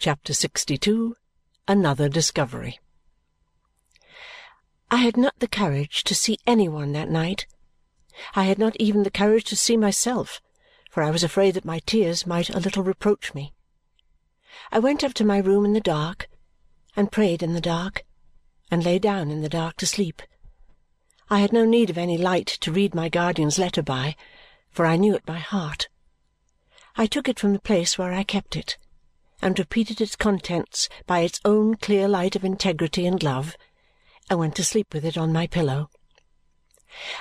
Chapter 62 Another Discovery I had not the courage to see any one that night. I had not even the courage to see myself, for I was afraid that my tears might a little reproach me. I went up to my room in the dark, and prayed in the dark, and lay down in the dark to sleep. I had no need of any light to read my guardian's letter by, for I knew it by heart. I took it from the place where I kept it and repeated its contents by its own clear light of integrity and love and went to sleep with it on my pillow.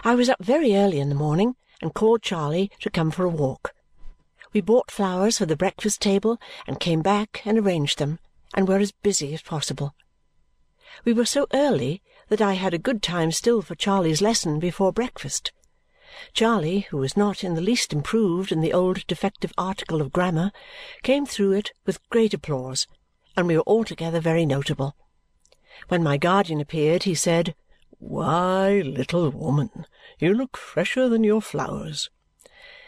I was up very early in the morning and called Charley to come for a walk. We bought flowers for the breakfast table and came back and arranged them and were as busy as possible. We were so early that I had a good time still for Charley's lesson before breakfast. Charley, who was not in the least improved in the old defective article of grammar, came through it with great applause, and we were altogether very notable. When my guardian appeared, he said, "Why, little woman, you look fresher than your flowers!"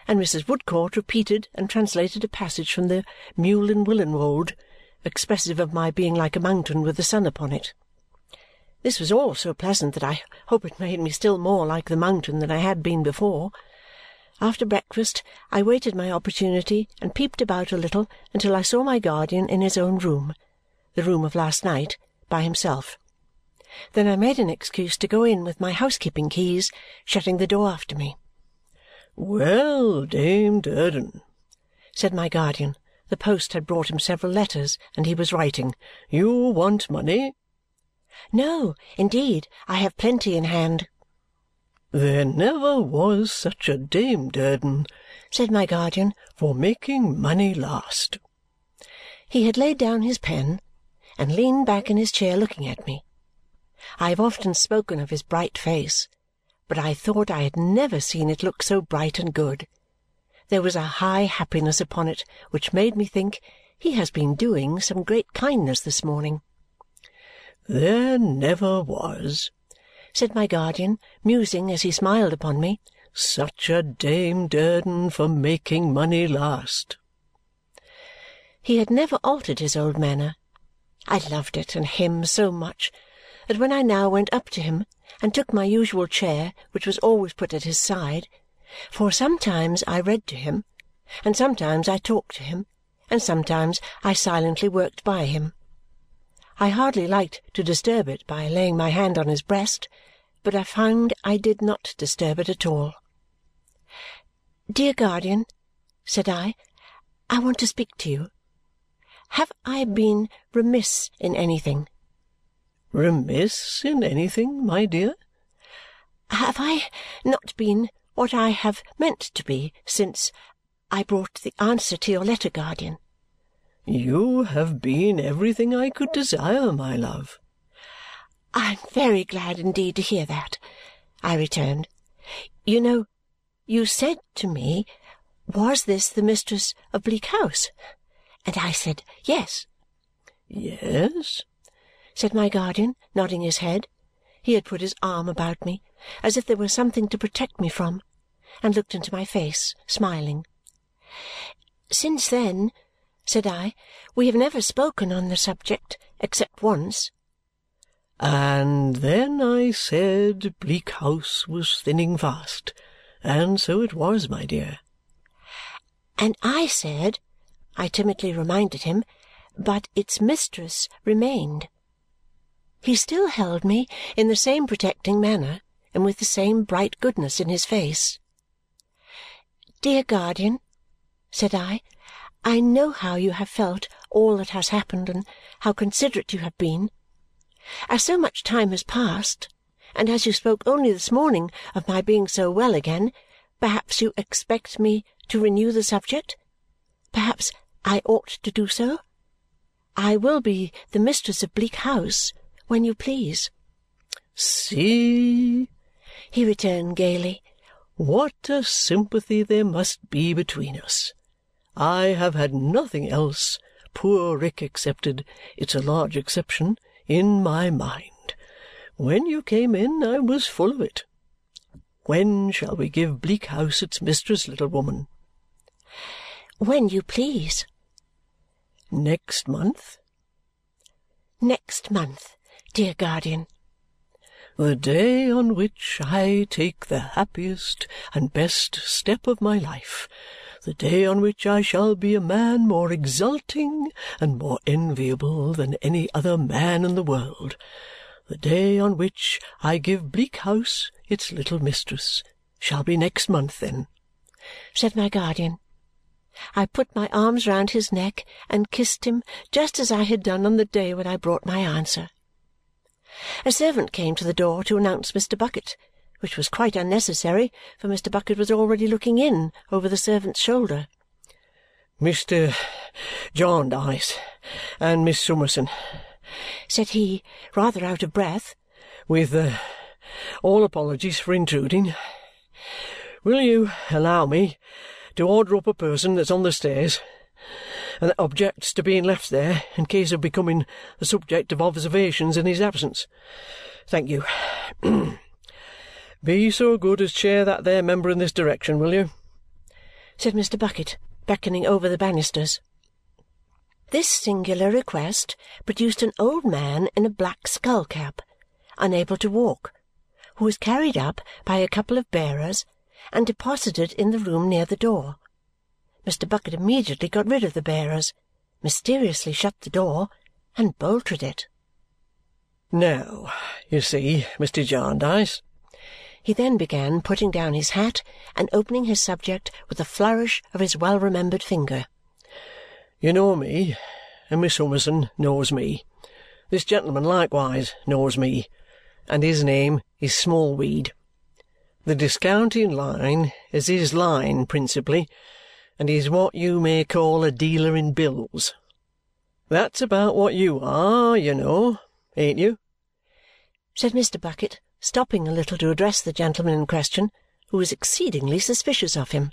And Mrs. Woodcourt repeated and translated a passage from the Mewlinnwillinwodd, expressive of my being like a mountain with the sun upon it. This was all so pleasant that I hope it made me still more like the mountain than I had been before. After breakfast I waited my opportunity and peeped about a little until I saw my guardian in his own room, the room of last night, by himself. Then I made an excuse to go in with my housekeeping keys, shutting the door after me. "Well, Dame Durden," said my guardian. The post had brought him several letters, and he was writing. "You want money?" "No, indeed. I have plenty in hand." "There never was such a Dame Durden," said my guardian, "for making money last." He had laid down his pen and leaned back in his chair looking at me. I have often spoken of his bright face, but I thought I had never seen it look so bright and good. There was a high happiness upon it which made me think, he has been doing some great kindness this morning. "There never was," said my guardian, musing as he smiled upon me, "such a Dame Durden for making money last." He had never altered his old manner I loved it and him so much that when I now went up to him and took my usual chair, which was always put at his side for sometimes I read to him, and sometimes I talked to him, and sometimes I silently worked by him. I hardly liked to disturb it by laying my hand on his breast, but I found I did not disturb it at all. "Dear guardian," said I, "I want to speak to you. Have I been remiss in anything?" "Remiss in anything, my dear?" "Have I not been what I have meant to be since I brought the answer to your letter, guardian?" "You have been everything I could desire, my love." "I am very glad indeed to hear that," I returned. "You know, you said to me, was this the mistress of Bleak House? And I said, Yes. "Yes," said my guardian, nodding his head. He had put his arm about me as if there were something to protect me from and looked into my face, smiling. "Since then," said I, "we have never spoken on the subject except once." "And then I said Bleak House was thinning fast. And so it was, my dear." "And I said I timidly reminded him, but its mistress remained. He still held me in the same protecting manner and with the same bright goodness in his face. "Dear guardian," said I, "I know how you have felt all that has happened and how considerate you have been. As so much time has passed, and as you spoke only this morning of my being so well again, perhaps you expect me to renew the subject? Perhaps I ought to do so? I will be the mistress of Bleak House when you please." "See!" he returned gaily. "What a sympathy there must be between us! I have had nothing else, poor Rick excepted it's a large exception in my mind. When you came in, I was full of it. When shall we give Bleak House its mistress, little woman?" "When you please." Next month? Next month, dear guardian. The day on which I take the happiest and best step of my life the day on which I shall be a man more exulting and more enviable than any other man in the world, the day on which I give Bleak House its little mistress, shall be next month then," said my guardian. I put my arms round his neck and kissed him just as I had done on the day when I brought my answer. A servant came to the door to announce Mr. Bucket which was quite unnecessary, for Mr. Bucket was already looking in over the servant's shoulder. "Mr. Jarndyce and Miss Summerson," said he, rather out of breath, "with uh, all apologies for intruding, will you allow me to order up a person that's on the stairs and that objects to being left there in case of becoming the subject of observations in his absence? Thank you. Be so good as chair that there member in this direction, will you?" said Mr. Bucket, beckoning over the banisters. This singular request produced an old man in a black skull-cap, unable to walk, who was carried up by a couple of bearers and deposited in the room near the door. Mr. Bucket immediately got rid of the bearers, mysteriously shut the door, and bolted it. "Now, you see, Mr. Jarndyce," He then began putting down his hat and opening his subject with a flourish of his well remembered finger. "You know me, and Miss Summerson knows me. This gentleman likewise knows me, and his name is Smallweed. The discounting line is his line principally, and he's what you may call a dealer in bills. That's about what you are, you know, ain't you?" said Mr. Bucket stopping a little to address the gentleman in question, who was exceedingly suspicious of him.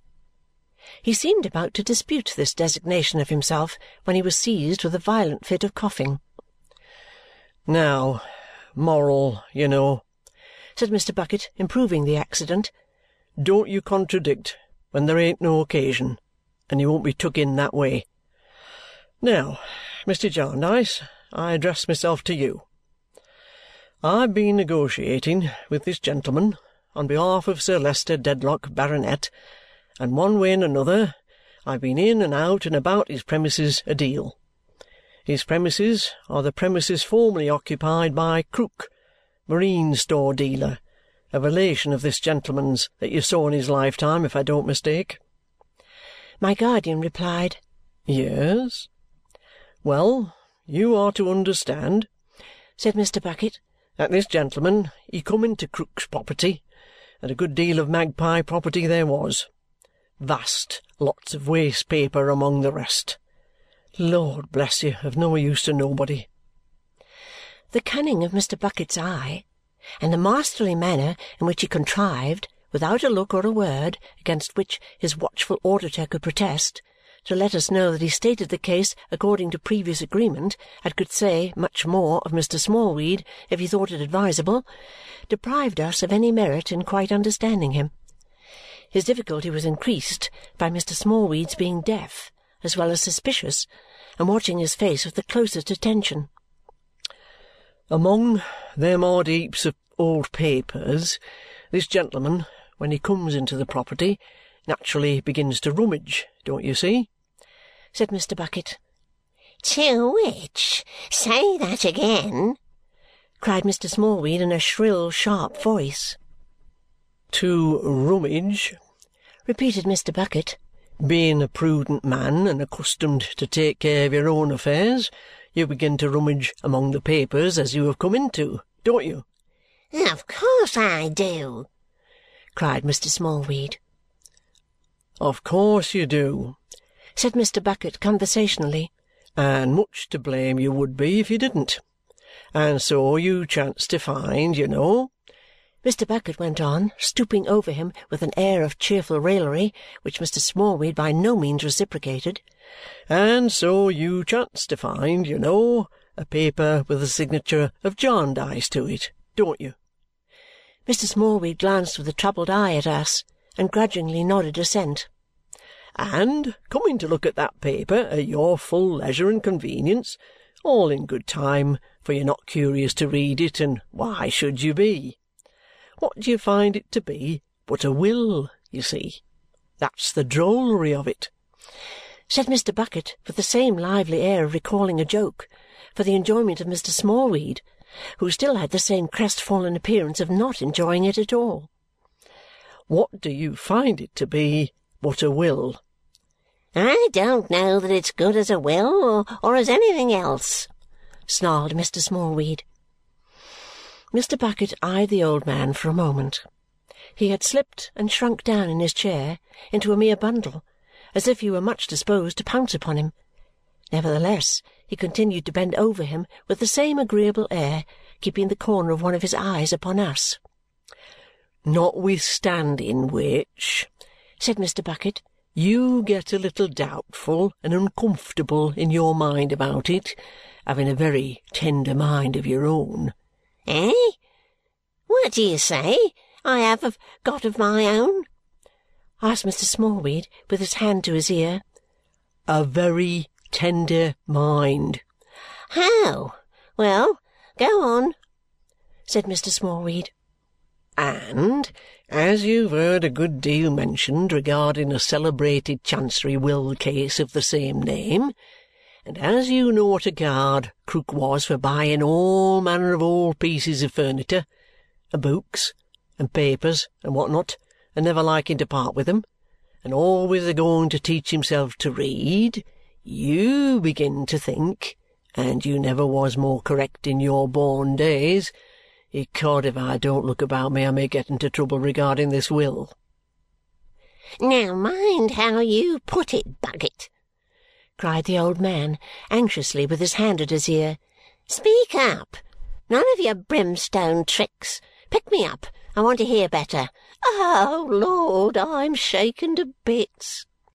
He seemed about to dispute this designation of himself when he was seized with a violent fit of coughing. "Now, moral, you know," said Mr. Bucket, improving the accident. "Don't you contradict when there ain't no occasion, and you won't be took in that way. Now, Mr. Jarndyce, I address myself to you. I've been negotiating with this gentleman on behalf of Sir Leicester Dedlock, Baronet, and one way and another I've been in and out and about his premises a deal. His premises are the premises formerly occupied by Krook, marine store dealer, a relation of this gentleman's that you saw in his lifetime, if I don't mistake." My guardian replied, "Yes." "Well, you are to understand," said Mr. Bucket, that this gentleman he come into Krook's property, and a good deal of magpie property there was. Vast lots of waste paper among the rest. Lord bless you, of no use to nobody. The cunning of Mr. Bucket's eye and the masterly manner in which he contrived, without a look or a word against which his watchful auditor could protest, to let us know that he stated the case according to previous agreement and could say much more of Mr. Smallweed if he thought it advisable, deprived us of any merit in quite understanding him. His difficulty was increased by Mr. Smallweed's being deaf as well as suspicious and watching his face with the closest attention. "Among them odd heaps of old papers, this gentleman, when he comes into the property, naturally begins to rummage, don't you see? Said Mr. Bucket. "To which? Say that again!" cried Mr. Smallweed in a shrill, sharp voice. "To rummage," repeated Mr. Bucket. "Being a prudent man and accustomed to take care of your own affairs, you begin to rummage among the papers as you have come into, don't you?" "Of course I do!" cried Mr. Smallweed. "Of course you do said Mr. Bucket conversationally, and much to blame you would be if you didn't. And so you chance to find, you know," Mr. Bucket went on, stooping over him with an air of cheerful raillery, which Mr. Smallweed by no means reciprocated, "and so you chance to find, you know, a paper with the signature of Jarndyce to it, don't you?" Mr. Smallweed glanced with a troubled eye at us and grudgingly nodded assent. And coming to look at that paper at your full leisure and convenience, all in good time, for you're not curious to read it, and why should you be? What do you find it to be but a will, you see? That's the drollery of it," said Mr. Bucket with the same lively air of recalling a joke, for the enjoyment of Mr. Smallweed, who still had the same crestfallen appearance of not enjoying it at all. What do you find it to be but a will? I don't know that it's good as a will or, or as anything else, snarled Mr. Smallweed. Mr. Bucket eyed the old man for a moment. He had slipped and shrunk down in his chair into a mere bundle, as if he were much disposed to pounce upon him. Nevertheless, he continued to bend over him with the same agreeable air, keeping the corner of one of his eyes upon us. "Notwithstanding which," said Mr. Bucket, "you get a little doubtful and uncomfortable in your mind about it, having a very tender mind of your own." "Eh? What do you say I have got of my own?" asked Mr. Smallweed with his hand to his ear. "A very tender mind." "How? Well, go on," said Mr. Smallweed. And as you've heard a good deal mentioned regarding a celebrated Chancery will case of the same name, and as you know what a guard Krook was for buying all manner of old pieces of furniture, and books, and papers, and what not, and never liking to part with them, and always a going to teach himself to read, you begin to think, and you never was more correct in your born days, Ecod, if I don't look about me, I may get into trouble regarding this will. Now mind how you put it, Bucket, cried the old man anxiously with his hand at his ear. Speak up. None of your brimstone tricks. Pick me up. I want to hear better. Oh, Lord, I'm shaken to bits.